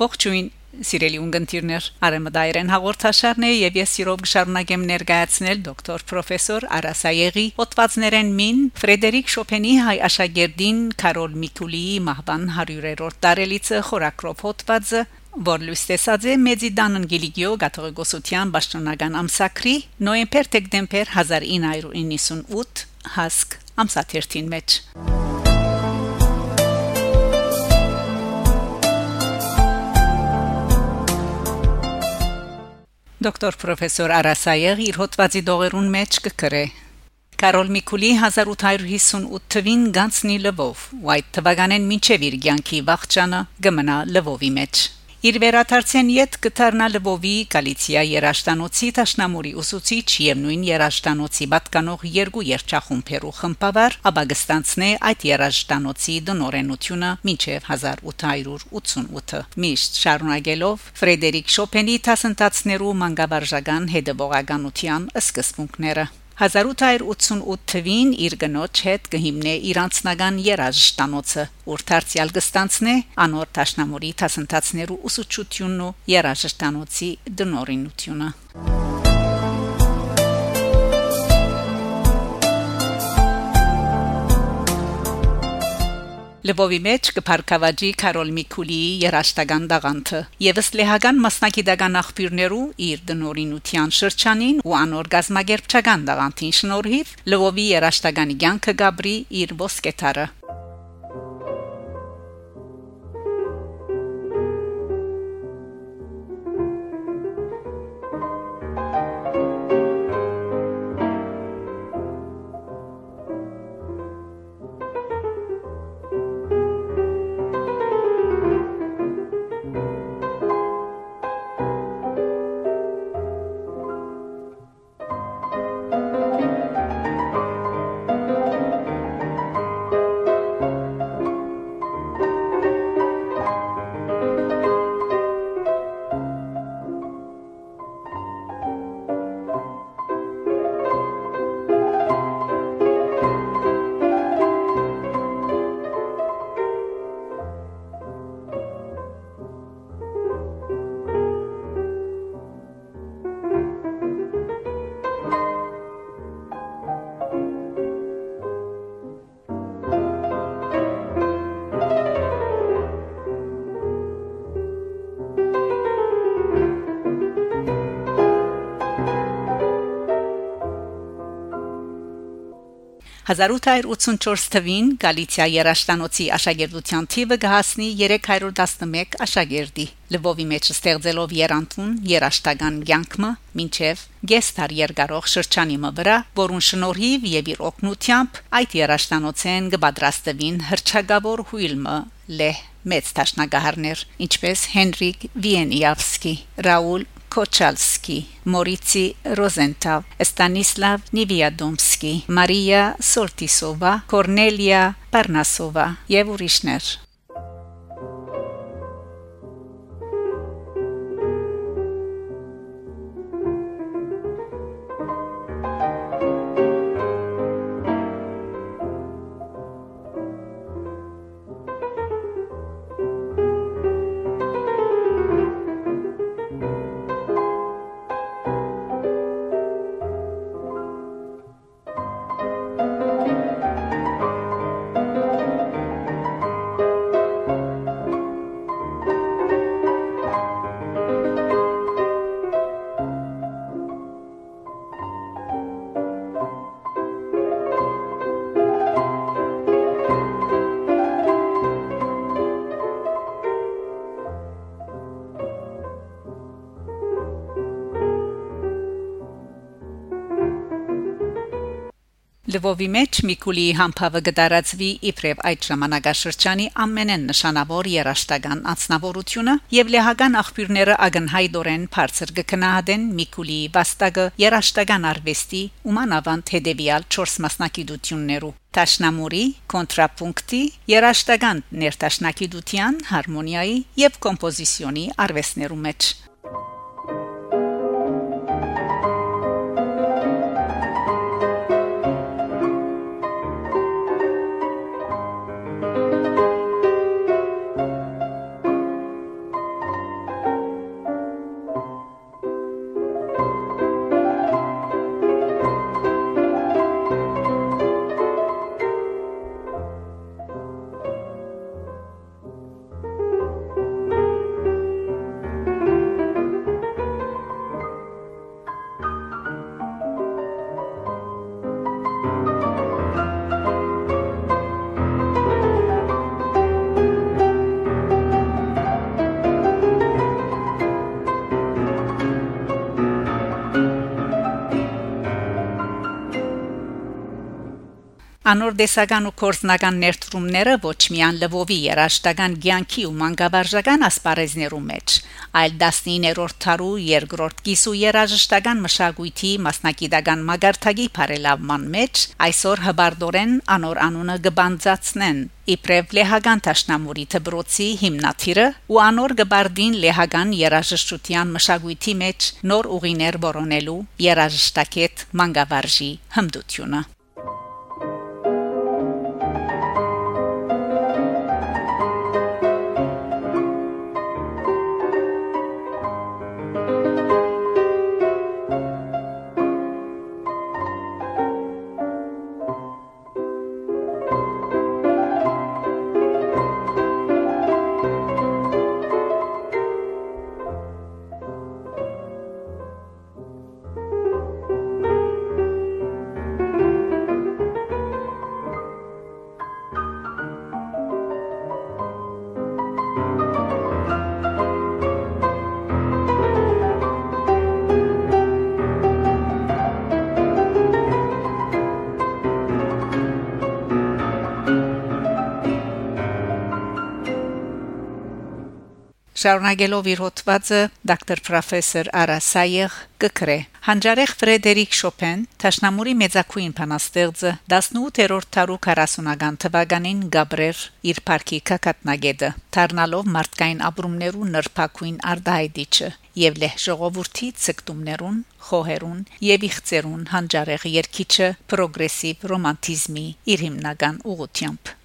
Ողջույն Սիրելի ունգընտիրներ, Արեմդայերեն հաղորդաշարն է եւ ես սիրով կշարունակեմ ներկայացնել դոկտոր պրոֆեսոր Արասայեգի հոդվածներեն մին Ֆրեդերիկ Շոպենի հայ աշակերտին Կարոլ Միկուլիի մահվան 100-րդ տարելիցը խորակրով հոդվածը որ լույս տեսած է Մեծիդան Անգելիկիո գաթողիկոսության պաշտոնական ամսակրի նոյեմբեր-դեկտեմբեր 1998 հասկ ամսաթերթին մեջ Դոկտոր պրոֆեսոր Արասայեղ իր հոդվածի դողերուն մեջ կգրե Կարոլ Միկուլի 1858 թվին գանցնի լվով, այդ թվականեն մինչև իր ցանկի վախճանը գմնա լվովի մեջ։ Իր վերաթարցեն յետ կթարնա Լվովի Գալիցիա երաշտանոցի Տաշնամուրի ուսուցիչ եւ նույն երաշտանոցի պատկանող երկու երջախումբերու խմբավար աբագստանցնե այդ երաշտանոցի դնորենությունը մինչև 1888 միշտ շարունակելով Ֆրեդերիկ Շոպենի տասնտացներու մանկավարժական հետևողականության սկզբունքները 1888 թվին իր գնոջ հետ կհիմնե իր անձնական երաժշտանոցը, որ դարձյալ կստանցնե անոր Տաշնամուրի տասնտացներու ուսուցչությունն ու երաժշտանոցի դնորինությունը։ Լվովի մեջ կփարկավաճի Կարոլ Միկուլիի երաշտական դաղանթը եւ ըստ լեհական մասնակիտական աղբյուրներու իր դնորինության շրջանին ու անոր գազմագերբչական դաղանթին շնորհիվ Լվովի երաշտականի ցանկը գաբրի իր ոսկեթարը1884 թվին Գալիցիա երաշտանոցի աշակերտության թիվը կհասնի 311 աշակերտի Լվովի մեջ ստեղծելով Երանտուն երաշտական ցանկը մինչև գեստար երկարող շրջանի մվրա որուն շնորհիվ եւ իր օգնությամբ այդ երաշտանոցեն կպատրաստվին հրճագավոր հույլմը լե մեծ տաշնագահարներ ինչպես Հենրիկ Վիենիավսկի Ռաուլ Քոչալսկի, Մորիցի Ռոզենտավ, Ստանիսլավ Նիվիադոմսկի, Մարիա Սորտիսովա, Կորնելիա Պարնասովա եւ ուրիշներ։ Լվովի մեջ Միկուլի համբավը գդարածվի իբրև այդ ժամանակաշրջանի ամենեն նշանավոր երաշտական անձնավորությունը եւ լեհական աղբյուրները ագնհայդորեն բարձր կքնահատեն Միկուլի վաստակը երաշտական արվեստի ու մանավանդ հետեւյալ 4 մասնակցություններու Տաշնամուրի, կոնտրապունկտի, երաշտական ներտաշնակիտության, հարմոնիայի եւ կոմպոզիցիոնի արվեստներու մեջ Անոր դեսական ու կորզնական ներդրումները ոչ միայն լվովի երաշտական ցանկի ու մանկավարժական ասպարեզներու մեջ, այլ 19-րդ թարու երկրորդ կիսու երաժշտական մշակույթի մասնակիտական մագարտագի բարելավման մեջ այսօր հբարդորեն անոր անունը գբանձացնեն իբրև լեհական տաշնամուրի դբրոցի հիմնադիրը ու անոր գբարդին լեհական երաժշտության մշակույթի մեջ նոր ուղիներ որոնելու երաժշտակետ մանգավարժի հմդությունը Շարունակելով իր հոդվածը դոկտոր պրոֆեսոր Արասայեղ կկրե. Հանջարեղ Ֆրեդերիկ Շոպեն Տաշնամուրի մեծակույն փանաստեղծը 18-րդ դարու 40-ական թվականին Գաբրեր իր парքի կակատնագետը դառնալով մարդկային ապրումներու նրբակույն արդահայտիչը եւ լեհ ժողովրդի ցկտումներուն խոհերուն եւ իղծերուն հանջարեղ երկիչը պրոգրեսիվ ռոմանտիզմի իր հիմնական ուղությամբ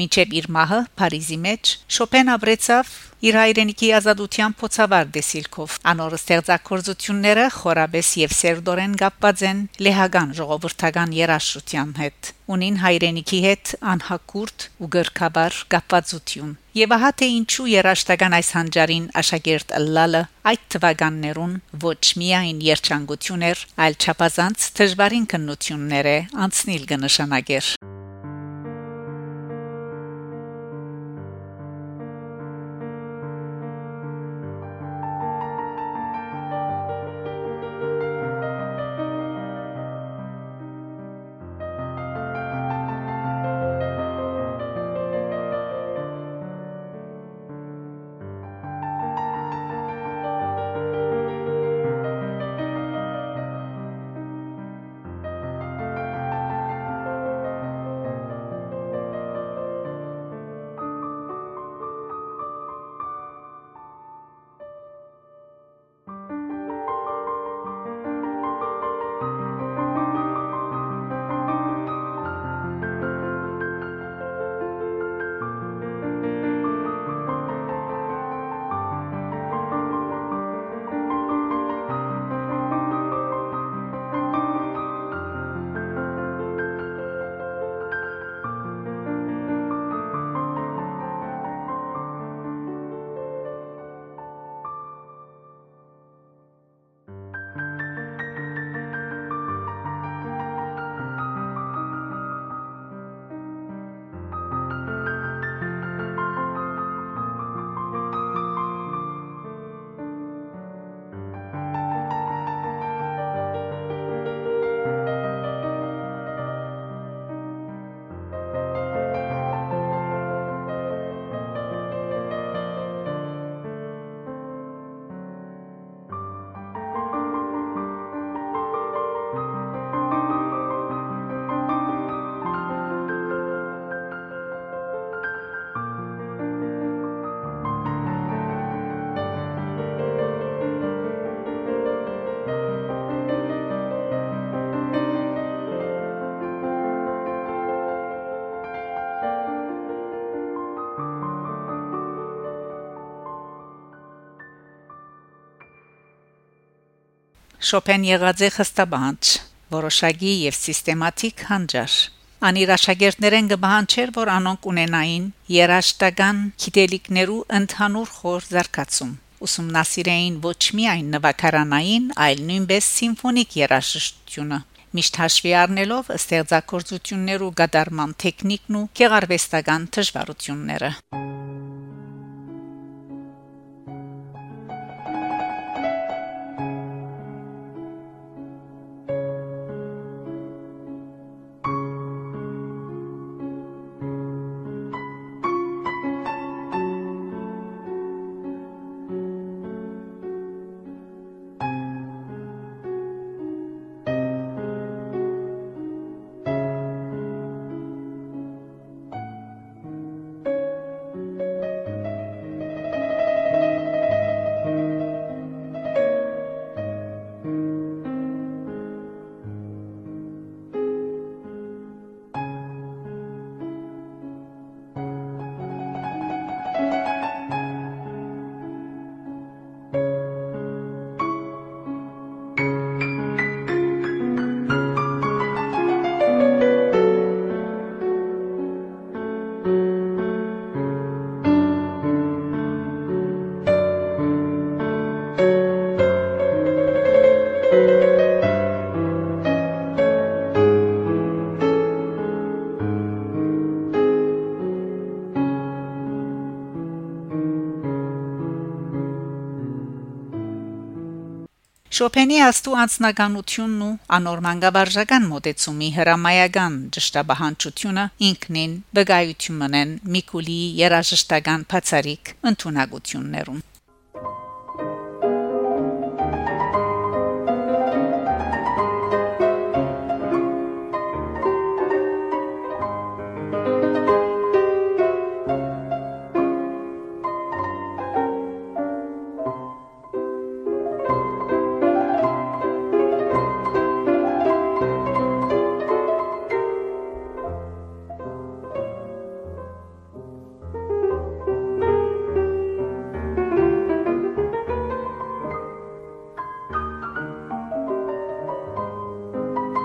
Մինչև իր մահը Փարիզի մեջ Շոպեն ապրեցավ իր հայրենիքի ազատության փոցավար դեսիլքով անոր ստեղծագործությունները խորաբես եւ սերդորեն կապված են լեհական ժողովրդական երաժշտության հետ ունին հայրենիքի հետ անհակուրտ ու գրքաբար կապվածություն եւ ահա թե ինչու երաշտական այս հանճարին աշակերտ ըլլալը այդ թվականներուն ոչ միայն երջանկություն էր այլ չափազանց դժվարին քննություններ է անցնել կնշանակեր Շոպեն եղած է խստաբանջ, որոշակի եւ սիստեմատիկ հանճար։ Անիր աշակերտներեն կբահանչեր, որ անոնք ունենային երաշտական քիտելիկներու ընդհանուր խոր զարգացում ուսումնասիրեին ոչ միայն նվագարանային, այլ նույնպես սիմֆոնիկ երաժշտությունը միշտ հաշվի առնելով ստեղծագործություններու գդարման տեխնիկն ու գեղարվեստական դժվարությունները Շոպենի աստու անձնականությունն ու անոր մանկավարժական մոտեցումի հրամայական ճշտաբահանչությունը ինքնին վկայություն ունեն Միկուլի երաժշտական բացարիք ընտունակություններում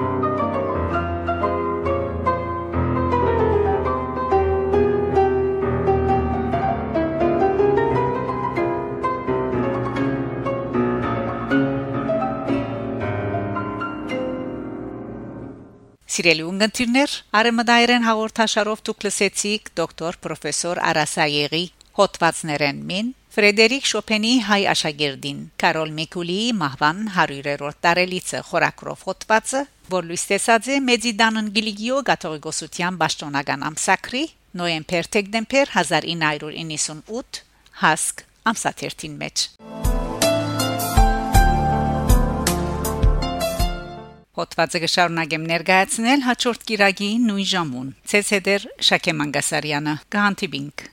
Սիրելի ունգընտիրներ, Արեմդայրեն հաղորդաշարով դուք լսեցիք դոկտոր պրոֆեսոր Արասայեգի հոդվածներեն մին Ֆրեդերիկ Շոպենի հայ աշակերտին Կարոլ Միկուլիի մահվան 100-րդ տարելիցը խորակրով հոդվածը, որ լույս տեսած է Մեդիդանն Գիլիգիո գաթողիկոսության պաշտոնական ամսակրի նոյեմբեր-դեկտեմբեր 1998 հասկ ամսաթերթին մեջ Հոդվածը կշարունակեմ ներկայացնել հաջորդ կիրագի նույն ժամուն։ Ցեզհետեր Շակե Մանգասարյանը։ Գանտիբինգ